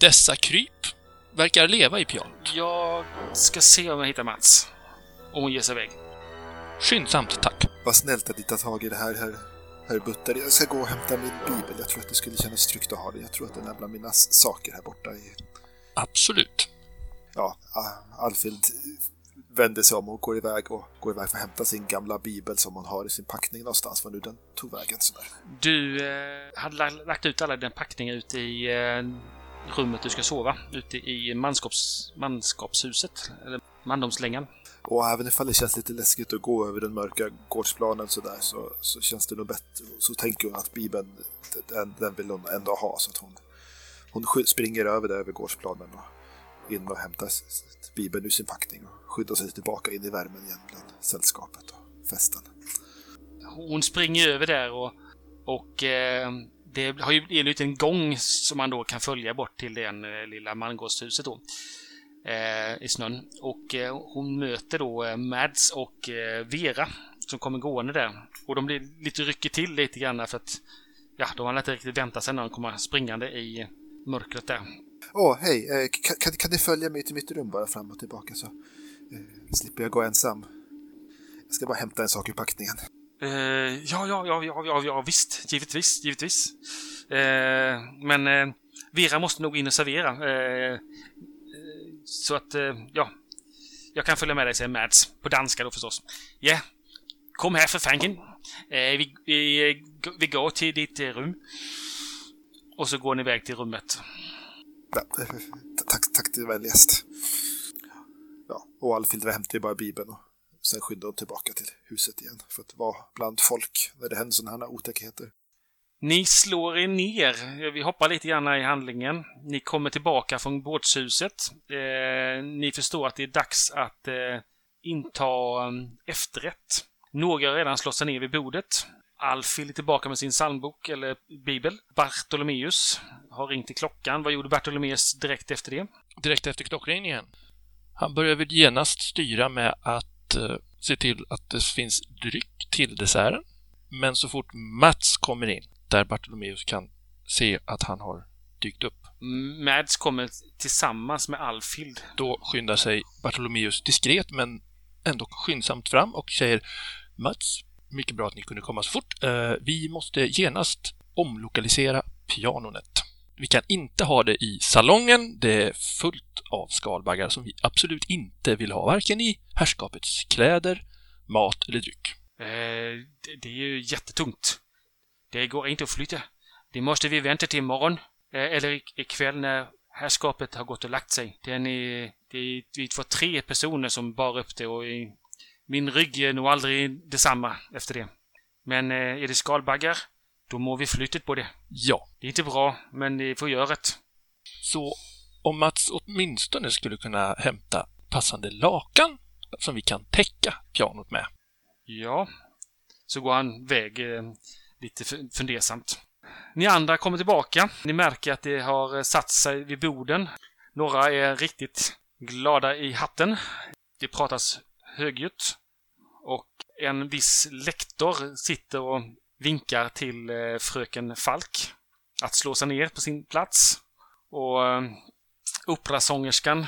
Speaker 3: Dessa kryp verkar leva i pianot.
Speaker 2: Jag ska se om jag hittar Mats. Och hon ger sig iväg.
Speaker 3: Skyndsamt, tack.
Speaker 5: Vad snällt att ni tar tag i det här, herr, herr Butter. Jag ska gå och hämta min bibel. Jag tror att det skulle kännas tryggt att ha den. Jag tror att den är bland mina saker här borta. I,
Speaker 3: Absolut.
Speaker 5: ja, A- Alfhild vänder sig om och går iväg och går iväg för att hämta sin gamla bibel som hon har i sin packning någonstans. Var nu den tog vägen sådär.
Speaker 2: Du eh, hade la- lagt ut alla dina packningar ute i eh, rummet du ska sova. Ute i manskaps, manskapshuset. Eller mandomslängan.
Speaker 5: Och även ifall det känns lite läskigt att gå över den mörka gårdsplanen sådär så, så känns det nog bättre. Så tänker hon att bibeln, den, den vill hon ändå ha. Så att hon, hon springer över där över gårdsplanen och in och hämta bibeln ur sin packning och skydda sig tillbaka in i värmen igen bland sällskapet och festen.
Speaker 2: Hon springer över där och, och eh, det har ju en liten gång som man då kan följa bort till det eh, lilla mangårdshuset då. Eh, I snön. Och eh, hon möter då eh, Mads och eh, Vera som kommer gående där. Och de blir lite rycker till lite grann för att ja, de har inte riktigt väntat sig när de kommer springande i mörkret där.
Speaker 5: Åh, hej! Eh, kan, kan, kan ni följa mig till mitt rum bara fram och tillbaka så eh, slipper jag gå ensam. Jag ska bara hämta en sak ur packningen.
Speaker 2: Eh, ja, ja, ja, ja, ja, ja, visst. Givetvis, givetvis. Eh, men eh, Vera måste nog in och servera. Eh, eh så att, eh, ja. Jag kan följa med dig, säger Mads. På danska då förstås. Ja. Kom här för fanken. Eh, vi, vi, eh, vi går till ditt eh, rum. Och så går ni iväg till rummet.
Speaker 5: Ja, eh, tack, tack till vänligast. Ja, och Alfhild hämtar ju bara bibeln och sen skyndar hon tillbaka till huset igen för att vara bland folk när det händer sådana här otäckheter.
Speaker 2: Ni slår er ner. Vi hoppar lite grann i handlingen. Ni kommer tillbaka från båtshuset. Eh, ni förstår att det är dags att eh, inta mm, efterrätt. Några har redan slått sig ner vid bordet. Alfhild är tillbaka med sin psalmbok, eller bibel. Bartolomeus har ringt till klockan. Vad gjorde Bartolomeus direkt efter det?
Speaker 3: Direkt efter klockringningen. Han börjar väl genast styra med att eh, se till att det finns dryck till desserten. Men så fort Mats kommer in, där Bartolomeus kan se att han har dykt upp,
Speaker 2: Mads kommer tillsammans med Alfhild.
Speaker 3: då skyndar sig Bartolomeus diskret men ändå skyndsamt fram och säger Mats, mycket bra att ni kunde komma så fort. Eh, vi måste genast omlokalisera pianonet. Vi kan inte ha det i salongen. Det är fullt av skalbaggar som vi absolut inte vill ha, varken i herrskapets kläder, mat eller dryck.
Speaker 2: Eh, det, är ju jättetungt. Det går inte att flytta. Det måste vi vänta till imorgon. Eh, eller i- ikväll när herrskapet har gått och lagt sig. Det är, det är vi var tre personer som bar upp det och min rygg är nog aldrig detsamma efter det. Men eh, är det skalbaggar, då må vi flyttet på det.
Speaker 3: Ja,
Speaker 2: Det är inte bra, men det får göra det.
Speaker 3: så om Mats åtminstone skulle kunna hämta passande lakan som vi kan täcka pianot med.
Speaker 2: Ja. Så går han väg eh, lite fu- fundersamt. Ni andra kommer tillbaka. Ni märker att det har eh, satt sig vid borden. Några är riktigt glada i hatten. Det pratas högljutt. Och en viss lektor sitter och vinkar till eh, fröken Falk att slå sig ner på sin plats. Och eh, operasångerskan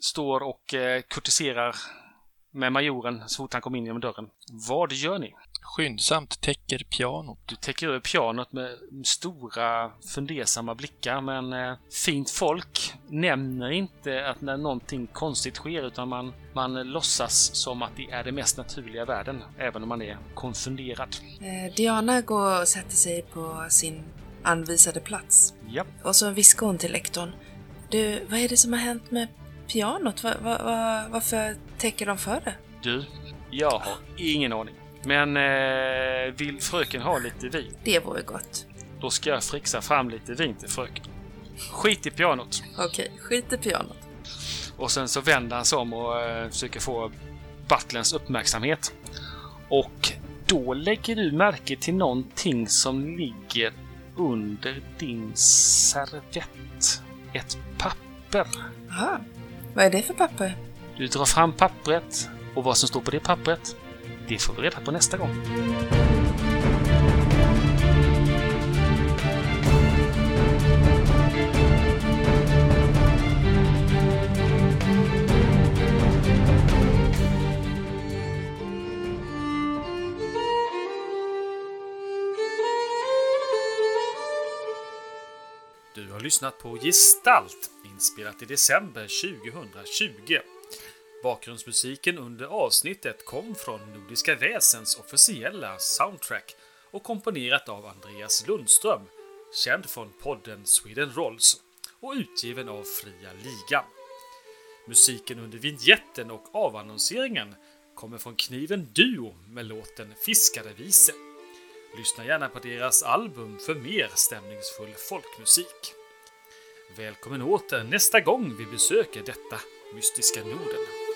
Speaker 2: står och eh, kurtiserar med majoren så fort han kom in genom dörren. Vad gör ni?
Speaker 3: Skyndsamt täcker pianot.
Speaker 2: Du täcker över pianot med stora fundersamma blickar, men eh, fint folk nämner inte att när någonting konstigt sker, utan man, man låtsas som att det är det mest naturliga i världen, även om man är konfunderad.
Speaker 6: Eh, Diana går och sätter sig på sin anvisade plats.
Speaker 2: Ja,
Speaker 6: Och så viskar hon till lektorn. Du, vad är det som har hänt med pianot? Va, va, va, varför täcker de för det?
Speaker 2: du, jag har ingen aning. Men eh, vill fröken ha lite vin?
Speaker 6: Det vore gott.
Speaker 7: Då ska jag frixa fram lite vin till fröken. Skit i pianot.
Speaker 6: Okej, skit i pianot.
Speaker 7: Och sen så vänder han sig om och eh, försöker få butlens uppmärksamhet. Och då lägger du märke till någonting som ligger under din servett. Ett papper.
Speaker 6: Aha. Vad är det för papper?
Speaker 7: Du drar fram pappret och vad som står på det pappret, det får vi reda på nästa gång.
Speaker 2: Du har lyssnat på Gestalt, inspelat i december 2020. Bakgrundsmusiken under avsnittet kom från Nordiska Väsens officiella soundtrack och komponerat av Andreas Lundström, känd från podden Sweden Rolls och utgiven av Fria Ligan. Musiken under vignetten och avannonseringen kommer från Kniven Duo med låten Fiskarevise. Lyssna gärna på deras album för mer stämningsfull folkmusik. Välkommen åter nästa gång vi besöker detta mystiska Norden.